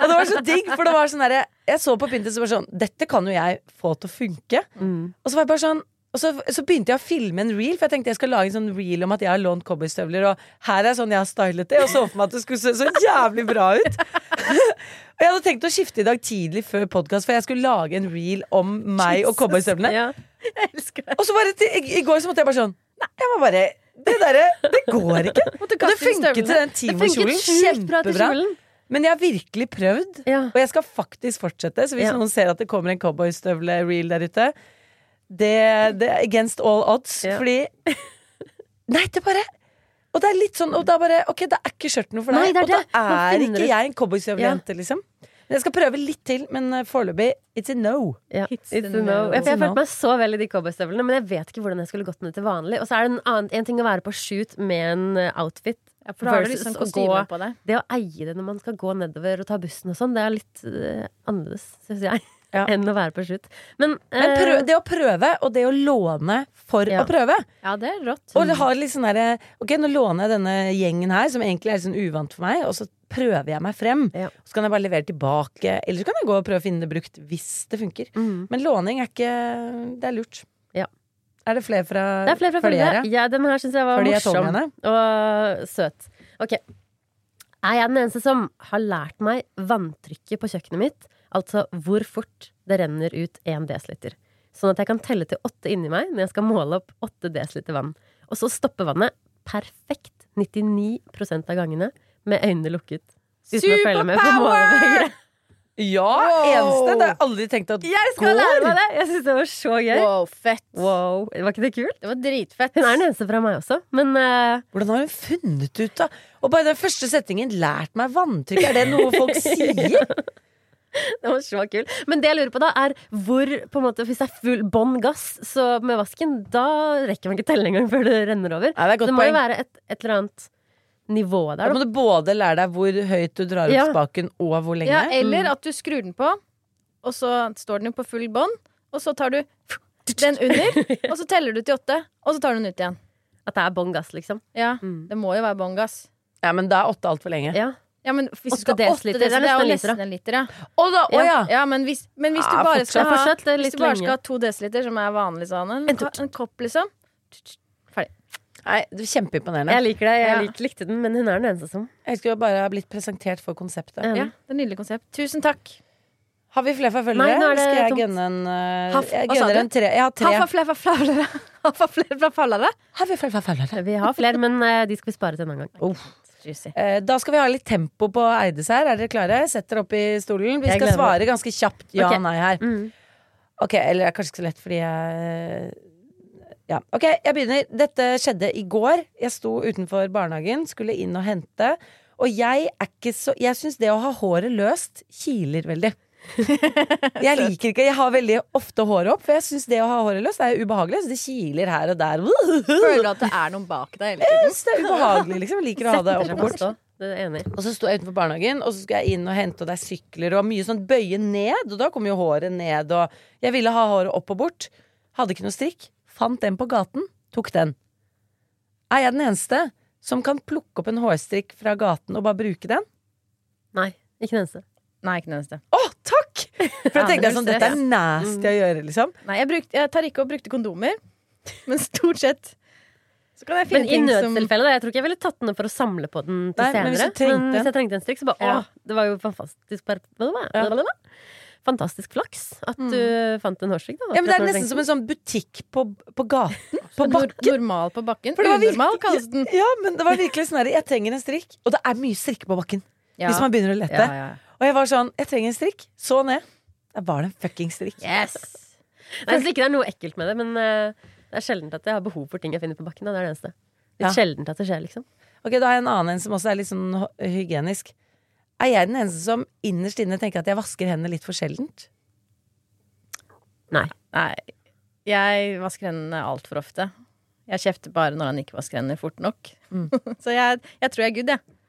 og det var så digg, for det var sånn derre Jeg så på Pinterest og var sånn Dette kan jo jeg få til å funke. Mm. Og så var jeg bare sånn og så, så begynte jeg å filme en reel, for jeg tenkte jeg skal lage en sånn reel om at jeg har lånt cowboystøvler, og her er sånn jeg har stylet det, og så for meg at det skulle se så jævlig bra ut. og jeg hadde tenkt å skifte i dag tidlig før podkast, for jeg skulle lage en reel om meg og cowboystøvlene. Ja. Og så bare til, i, i går så måtte jeg bare sånn Nei, jeg var bare Det derre Det går ikke. Og det funket til den Timo-kjolen. Kjempebra. Men jeg har virkelig prøvd. Ja. Og jeg skal faktisk fortsette. Så hvis Ja. noen ser at det kommer en cowboystøvle-reel der ute det, det er against all odds. Ja. Fordi Nei, det bare Og det er litt sånn Og da bare Ok, det er ikke skjørt noe for deg. Nei, det er og da det. Er ikke jeg en cowboystøvlejente, liksom. Jeg skal prøve litt til, men eh, foreløpig it's a no. Ja, It's it's a a no. no. Jeg følte meg så vel i de cowboystøvlene, men jeg vet ikke hvordan jeg skulle gått ned til vanlig. Og så er det en, annen, en ting å være på shoot med en eh, outfit. Ja, for da har du liksom kostyme gå- på deg. Det å eie det når man skal gå nedover og ta bussen og sånn, det er litt uh, annerledes, syns jeg, Ja. enn å være på slutt. Men, Men eh, prøv, det å prøve, og det å låne for Ja. å prøve. Ja, det er rått. Og har litt sånn derre Ok, nå låner jeg denne gjengen her, som egentlig er litt sånn uvant for meg, og så prøver jeg meg frem. Ja. Så kan jeg bare levere tilbake, eller så kan jeg gå og prøve å finne det brukt hvis det funker. Mm. Men låning er ikke Det er lurt. Ja. Er det flere fra Det er flere fra følgere? Ja, den her syns jeg var Fordi morsom jeg og søt. Ok. Er jeg den eneste som har lært meg vanntrykket på kjøkkenet mitt? Altså hvor fort det renner ut én desiliter. Sånn at jeg kan telle til åtte inni meg når jeg skal måle opp åtte desiliter vann. Og så stopper vannet perfekt 99% av gangene med øynene lukket. Uten å følge med på Superpower! Ja! Wow. Eneste. Det har jeg aldri tenkt at Jeg skal lære meg det! Jeg syns det var så gøy. Wow, fett. Wow. Var ikke det kult? Det var dritfett. Hun er den eneste fra meg også, men uh... Hvordan har hun funnet ut da? Og bare den første setningen 'lært meg vanntrykk', er det noe folk sier? Det var så kul. Men det jeg lurer på da, er hvor på en måte, Hvis det er full bånn gass så med vasken, da rekker man ikke telle engang før det renner over. Ja, det det må poeng. jo være et, et eller annet nivå der. Da der. må du både lære deg hvor høyt du drar opp Ja. spaken, og hvor lenge. Ja, eller at du skrur den på, og så står den jo på full bånn, og så tar du den under, og så teller du til åtte, og så tar du den ut igjen. At det er bånn gass, liksom. Ja, Mm. det må jo være bånn gass. Ja, men da er åtte altfor lenge. Ja. Ja, men hvis du skal desiliter, det er desiliter, det er jo nesten en liter, ja. Å da, å ja! Ja, men hvis, men hvis du bare skal ha Hvis du bare skal ha to desiliter, som er vanlig sånn, en, En en kopp, liksom Nei, du er Kjempeimponerende. Jeg liker det. Jeg Ja. lik, likte den, men hun er den eneste som Jeg skulle bare ha blitt presentert for konseptet. Ja. Det er Nydelig konsept. Tusen takk. Har vi flere forfølgere? Nei, nå er det Skal jeg gunne en uh, Haff, Jeg gunner en tre. Jeg har tre. Haffa flere forfølgere? Har vi flere forfølgere? Vi har flere, men eh, de skal vi spare til en annen gang. Oh. Juicy. Eh, Da skal vi ha litt tempo på Eides her. Er dere klare? Sett dere opp i stolen. Vi skal svare ganske kjapt ja okay. nei her. Mm. Ok, eller det er kanskje ikke så lett fordi jeg Ja, ok, jeg begynner. Dette skjedde i går. Jeg sto utenfor barnehagen, skulle inn og hente. Og jeg er ikke så Jeg syns det å ha håret løst kiler veldig. Jeg liker ikke Jeg har veldig ofte håret opp, for jeg syns det å ha håret løst er ubehagelig. Så det kiler her og der. Føler du at det er noen bak deg hele tiden? Yes, det er ubehagelig, liksom. Jeg liker å ha det oppe bort. Det enig. Og så sto jeg utenfor barnehagen, og så skulle jeg inn og hente, og det er sykler og mye sånn bøye ned. Og da kom jo håret ned, og jeg ville ha håret opp og bort. Hadde ikke noe strikk. Fant den på gaten. Tok den. Er jeg den eneste som kan plukke opp en hårstrikk fra gaten og bare bruke den? Nei, ikke den eneste. Nei, ikke den eneste. Å, takk! For da tenkte jeg sånn, dette er nasty å gjøre, liksom. Nei, jeg, brukte, jeg tar ikke og brukte kondomer, men stort sett så kan jeg finne Men ting som nødstilfelle, da. Jeg tror ikke jeg ville tatt den opp for å samle på den til Nei, men senere. hvis trengte- men hvis jeg trengte en strikk, så bare Ja. åh, det var jo fantastisk bare, Ja. Fantastisk flaks at du fant en hårstrikk. Ja, men Det er nesten som en sånn butikk på, på gaten. På bakken. normal på bakken. For det var Unormal kalles den. Ja, men det var virkelig sånn her, Jeg trenger en strikk, og det er mye strikke på bakken. Ja. Hvis man begynner å lette. Ja, ja. Og jeg var sånn, jeg trenger en strikk. Så ned. Der var det en fucking strikk. Yes! Nei, jeg synes ikke det er noe ekkelt med det, men uh, det er sjelden at jeg har behov for ting jeg finner på bakken. Da. Det er det eneste. Litt Ja. sjeldent at det skjer, liksom. Ok, Da har jeg en annen en som også er litt sånn hygienisk. Er jeg den eneste som innerst inne tenker at jeg vasker hendene litt for sjeldent? Nei. Nei, jeg vasker hendene altfor ofte. Jeg kjefter bare når han ikke vasker hendene fort nok. så jeg, jeg tror jeg er good, jeg. Ja,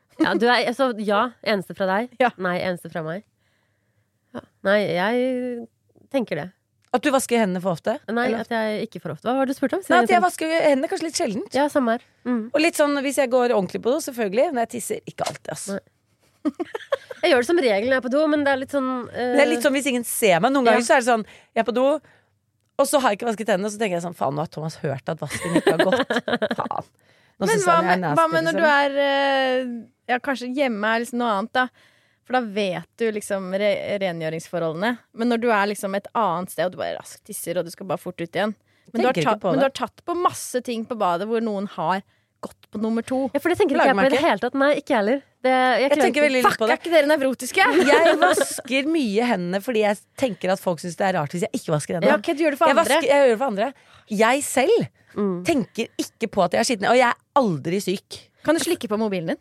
du er, så, ja, eneste fra deg. Ja. Nei, eneste fra meg. Ja. Nei, jeg tenker det. At du vasker hendene for ofte? Nei, Eller- at jeg ikke for ofte. Hva var det du spurte om? Nei, at jeg vasker hendene kanskje litt sjeldent. Ja, samme her. Mm. Og litt sånn hvis jeg går ordentlig på do, selvfølgelig. Men jeg tisser. Ikke alltid, altså. Jeg gjør det som regel når jeg er på do, men det er litt sånn uh... Det er litt sånn hvis ingen ser meg. Noen ganger Ja. så er det sånn, jeg er på do, og så har jeg ikke vasket hendene, og så tenker jeg sånn, faen, nå har Thomas hørt at vasken ikke har gått. Faen. Men hva med, nasty, hva med når liksom. du er eh, Ja, kanskje hjemme er liksom noe annet, da. For da vet du liksom re rengjøringsforholdene. Men når du er liksom et annet sted, og du bare raskt tisser, og du skal bare fort ut igjen Men, du har, tatt, men du har tatt på masse ting på badet hvor noen har gått på nummer to. Ja, for det tenker ikke jeg på i det hele tatt. Nei, ikke heller. Det, jeg, Jeg tenker veldig litt Fuck, på er ikke dere nevrotiske? Jeg vasker mye hendene fordi jeg tenker at folk syns det er rart hvis jeg ikke vasker Ja, hendene. ok, du gjør det for Jeg, andre. vasker, jeg gjør det for andre. Jeg selv Mm. tenker ikke på at jeg er skitten, og jeg er aldri syk. Kan du slikke på mobilen din?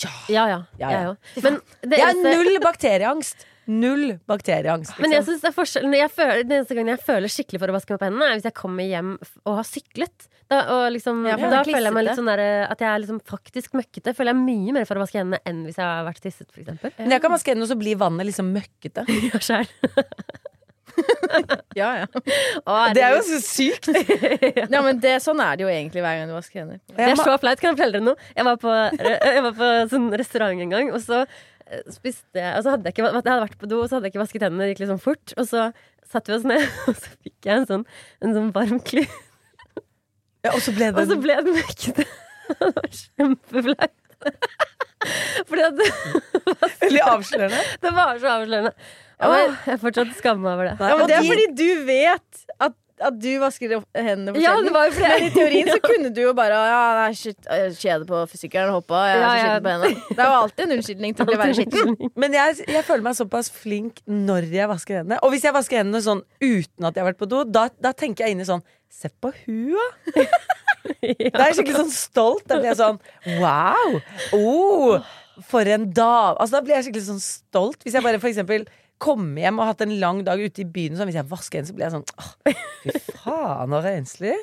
Ja. Ja, ja. Ja, ja. Jeg. Men det Jeg har null bakterieangst. Null bakterieangst. Men jeg Liksom. synes det er forskjell når jeg føler, Den eneste gangen jeg føler skikkelig for å vaske meg på hendene, er hvis jeg kommer hjem og har syklet. Da, og liksom, Ja, da det er føler jeg meg litt sånn der, at jeg er liksom faktisk møkkete. Føler jeg mye mer for å vaske hendene enn hvis jeg har vært tisset, for. Men jeg kan vaske hendene, og så blir vannet liksom møkkete. Ja, selv. Ja, ja. Å, Det er jo så sykt. ja men det, sånn er det jo egentlig hver gang du vasker hender. Det er så flaut. Kan jeg fortelle dere noe? Jeg var på, jeg var på sånn restaurant en gang, og så spiste jeg Og hadde jeg ikke Jeg hadde vært på do, og så hadde jeg ikke vasket hendene. Det gikk litt sånn fort. Og så satte vi oss ned, og så fikk jeg en sånn, en sånn varm klut. Ja, og så ble det Og så ble den møkkete. Det var kjempeflaut. Fordi at veldig avslørende. det var så avslørende. Og jeg, jeg fortsatt skammer meg over det. Ja, men det er fordi du vet at, at du vasker hendene for Ja, sjelden. det var jo fordi Men i teorien så kunne du jo bare Ja, nei, shit, kjede på sykkelen, hoppa, jeg er Ja, ja. på hendene. Det er jo alltid en unnskyldning til å være skitten. Men jeg, jeg føler meg såpass flink når jeg vasker hendene. Og hvis jeg vasker hendene sånn uten at jeg har vært på do, da, da tenker jeg inni sånn Se på hua! Da er jeg skikkelig sånn stolt. Da blir jeg sånn wow! Oh, for en dame! Altså, da blir jeg skikkelig sånn stolt. Hvis jeg bare for eksempel kommer hjem og hatt en lang dag ute i byen, sånn, hvis jeg vasker hendene, så blir jeg sånn åh, fy faen, så renslig.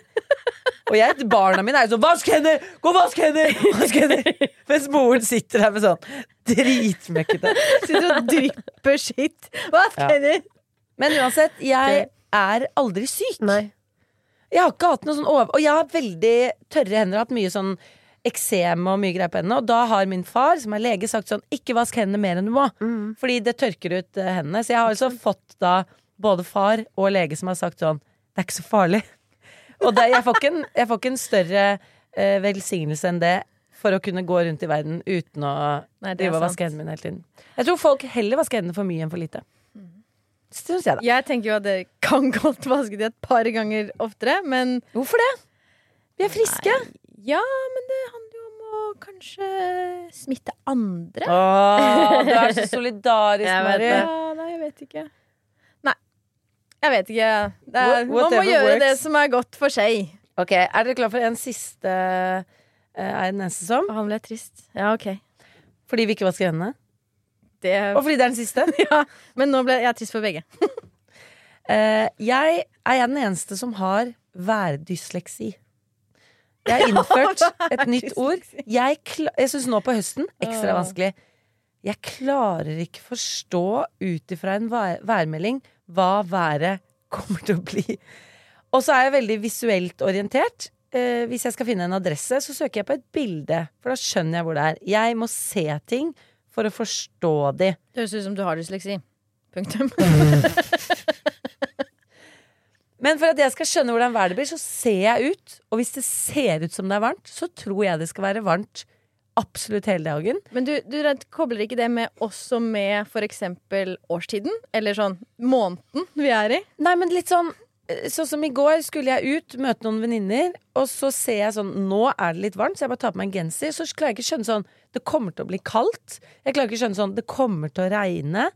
Og jeg, barna mine er jo sånn 'vask hender! Gå og vask hender!' Vask hender! Mens moren sitter der med sånn dritmøkkete. Sitter og drypper skitt. Vask Ja. hender! Men uansett, jeg er aldri syk. Nei. Jeg har ikke hatt noe sånn over... Og jeg har veldig tørre hender, hatt mye sånn eksem og mye greier på hendene. Og da har min far, som er lege, sagt sånn ikke vask hendene mer enn du må. Fordi det tørker ut eh, hendene. Så jeg har altså fått da både far og lege som har sagt sånn det er ikke så farlig. Og det, jeg, får ikke en, jeg får ikke en større eh, velsignelse enn det for å kunne gå rundt i verden uten å Nei, drive og vaske hendene mine hele tiden. Jeg tror folk heller vasker hendene for mye enn for lite. Syns jeg, da. Jeg tenker jo at det kan godt vaske de et par ganger oftere, men Hvorfor det? Vi er friske. Ja, men det handler jo om å kanskje smitte andre. Åh, du er så solidarisk, Mari. Ja, nei, jeg vet ikke. Nei. Jeg vet ikke. Det er, What- man må gjøre works. det som er godt for seg. Ok, Er dere klar for en siste uh, Er den eneste som? Han ble trist. Ja, ok. Fordi vi ikke vasker hendene? Det, Og fordi det er den siste? ja, men nå ble jeg trist for begge. uh, jeg er jeg den eneste som har værdysleksi. Jeg har innført et nytt ord. Jeg, jeg syns nå på høsten ekstra vanskelig. Jeg klarer ikke forstå ut ifra en vær værmelding hva været kommer til å bli. Og så er jeg veldig visuelt orientert. Eh, hvis jeg skal finne en adresse, så søker jeg på et bilde. For da skjønner jeg hvor det er. Jeg må se ting for å forstå de. Det høres ut som du har dysleksi. Punktum. Men for at jeg skal skjønne hvordan været blir, så ser jeg ut. Og hvis det ser ut som det er varmt, så tror jeg det skal være varmt absolutt hele dagen. Men du, du kobler ikke det med også med eksempel årstiden? Eller sånn måneden vi er i? Nei, men litt sånn eh, Sånn som i går skulle jeg ut, møte noen venninner, og så ser jeg sånn Nå er det litt varmt, så jeg bare tar på meg en genser. Så klarer jeg ikke å skjønne sånn Det kommer til å bli kaldt. Jeg klarer ikke å skjønne sånn Det kommer til å regne.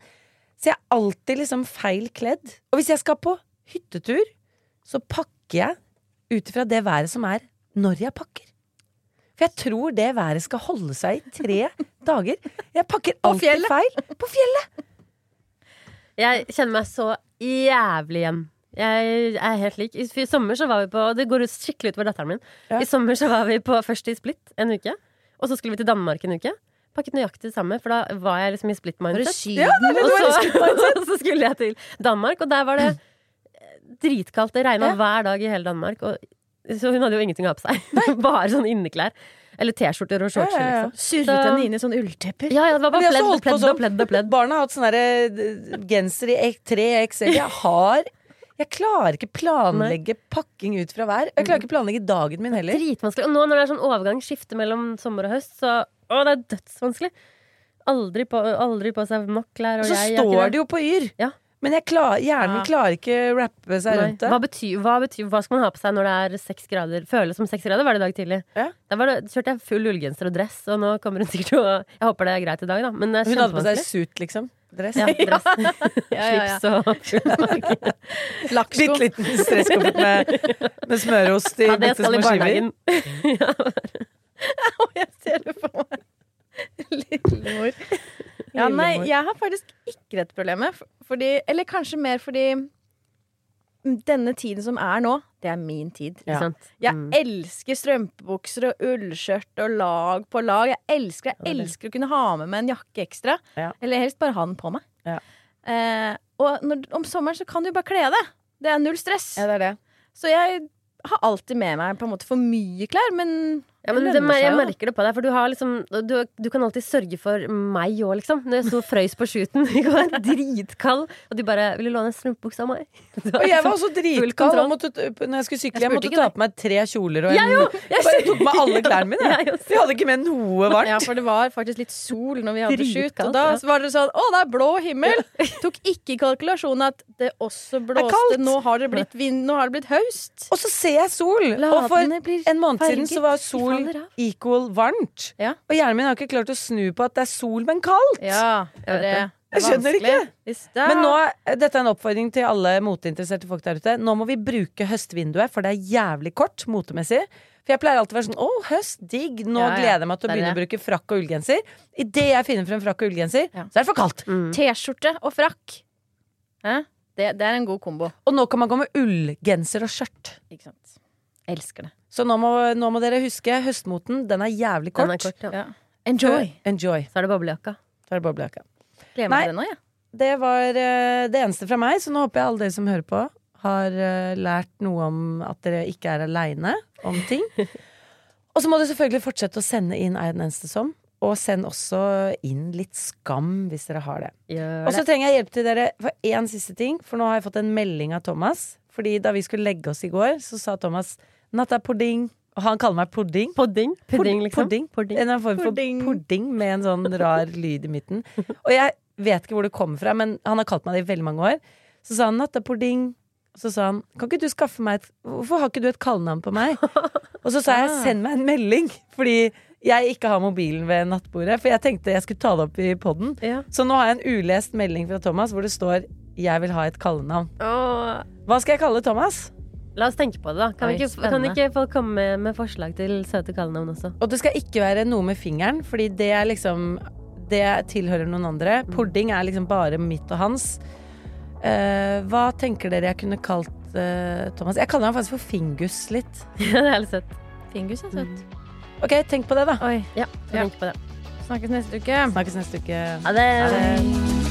Så jeg er alltid liksom feil kledd. Og hvis jeg skal på hyttetur, så pakker jeg ut ifra det været som er når jeg pakker. For jeg tror det været skal holde seg i tre dager. Jeg pakker alltid feil. På fjellet! Jeg kjenner meg så jævlig igjen. Jeg er helt lik. I, sommer så var vi på Det går skikkelig utover datteren min. Ja. I sommer så var vi på først i Split en uke. Og så skulle vi til Danmark en uke. Pakket nøyaktig det samme, for da var jeg liksom i split-mindset. Ja, og, så, og så skulle jeg til Danmark, og der var det dritkaldt. Det regna Ja. hver dag i hele Danmark. Og, så hun hadde jo ingenting å ha på seg. Bare sånn inneklær. Eller T-skjorter og shortser, Ja, ja, liksom. Surret henne inn i sånn ulltepper? Ja, ja, det var bare har pledd og pledd sånn. og pledd og pledd. Barna har hatt sånn derre eh, genser i tre 3XL. Jeg har Jeg klarer ikke planlegge pakking ut fra vær. Jeg klarer ikke planlegge dagen min heller. Dritvanskelig. Og nå når det er sånn overgang, skifte mellom sommer og høst, så Å, det er dødsvanskelig. Aldri på, aldri på seg nok klær. Og Og så jeg står det jo på Yr. Ja. Men jeg klar, hjernen Ja. klarer ikke rappe seg Nei. rundt det. Hva betyr, hva betyr Hva skal man ha på seg når det er seks grader? Føles som seks grader, var det i dag tidlig. Ja. Da var det, kjørte jeg full ullgenser og dress, og nå kommer hun sikkert til å Jeg håper det er greit i dag, da. Men det Hun hadde på seg suit, liksom. Dress. Ja, dress. Ja, ja, ja. Slips og full pakke. Bitte liten stresskoffert med, med smørost i Ja, det bitte små skiver. Å, jeg ser det for meg. Lillemor. Ja, nei, jeg har faktisk ikke dette problemet. Fordi, eller kanskje mer fordi denne tiden som er nå, det er min tid. Ja. Jeg Mm. elsker strømpebukser og ullskjørt og lag på lag. Jeg elsker, jeg elsker å kunne ha med meg en jakke ekstra. Ja. Eller helst bare ha den på meg. Ja. Eh, og når, om sommeren så kan du bare kle deg. Det er null stress. Ja, det er det. Så jeg har alltid med meg på en måte for mye klær, men Ja, men det jeg merker det på deg, for du har liksom Du, du kan alltid sørge for meg òg, liksom. Når jeg sto og frøys på shooten i går, dritkald, og du bare 'Vil du låne en strømpebukse av meg?' Og jeg var liksom også dritkald og måtte, når jeg skulle sykle. Jeg Jeg måtte ta på meg tre kjoler og en Jeg jo! Jeg bare tok meg alle klærne mine. Jeg Jeg, hadde ikke med noe varmt. Ja, for det var faktisk litt sol når vi hadde shoot. Og da var det sånn Å, det er blå himmel! Tok ikke i kalkulasjonen at det også blåste. Nå har det blitt vind, nå har det blitt høst. Og så ser jeg sol! og for en måned siden så var De sol equal varmt. Ja. Og hjernen min har ikke klart å snu på at det er sol, men kaldt. Ja, er det. det. Jeg skjønner ikke. Men nå, dette er en oppfordring til alle moteinteresserte folk der ute. Nå må vi bruke høstvinduet, for det er jævlig kort motemessig. For jeg pleier alltid å være sånn å, høst, digg. Nå Ja, ja. gleder jeg meg til å begynne å bruke frakk og ullgenser. Idet jeg finner frem frakk og ullgenser, Ja. så er det for kaldt. Mm. T-skjorte og frakk. Hæ? Det, det er en god kombo. Og nå kan man gå med ullgenser og skjørt. Ikke sant. Elsker det. Så nå må, nå må dere huske, høstmoten, den er jævlig kort. Den er kort, ja. Ja. Enjoy. Enjoy. Så er det boblejakka. Så er det boblejakka. Gleder meg til det nå, jeg. Det var uh, det eneste fra meg, så nå håper jeg alle dere som hører på, har uh, lært noe om at dere ikke er aleine om ting. Og så må dere selvfølgelig fortsette å sende inn Er den eneste som. Og send også inn litt skam hvis dere har det. det. Og så trenger jeg hjelp til dere for én siste ting, for nå har jeg fått en melding av Thomas. Fordi da vi skulle legge oss i går, så sa Thomas 'natta pudding'. Og han kaller meg pudding. Pudding. Pudding, liksom. Pudding. Pudding. En form for Pudding. pudding med en sånn rar lyd i midten. Og jeg vet ikke hvor det kommer fra, men han har kalt meg det i veldig mange år. Så sa han 'nattapudding'. Og så sa han 'kan ikke du skaffe meg et Hvorfor har ikke du et kallenavn på meg?' Og så sa jeg 'send meg en melding', fordi jeg ikke har mobilen ved nattbordet. For jeg tenkte jeg skulle ta det opp i poden. Ja. Så nå har jeg en ulest melding fra Thomas hvor det står jeg vil ha et kallenavn. Åh. Hva skal jeg kalle Thomas? La oss tenke på det, da. Kan, Oi, ikke, kan ikke folk komme med, med forslag til søte kallenavn også? Og det skal ikke være noe med fingeren, fordi det er liksom Det tilhører noen andre. Pudding er liksom bare mitt og hans. Uh, hva tenker dere jeg kunne kalt uh, Thomas? Jeg kaller han faktisk for Fingus litt. Ja, det er litt søtt. Fingus er søtt. Ok, tenk på det, da. Oi. Ja, Ja. tenk på det. Snakkes neste uke. Snakkes neste uke. Ha det. Ha det.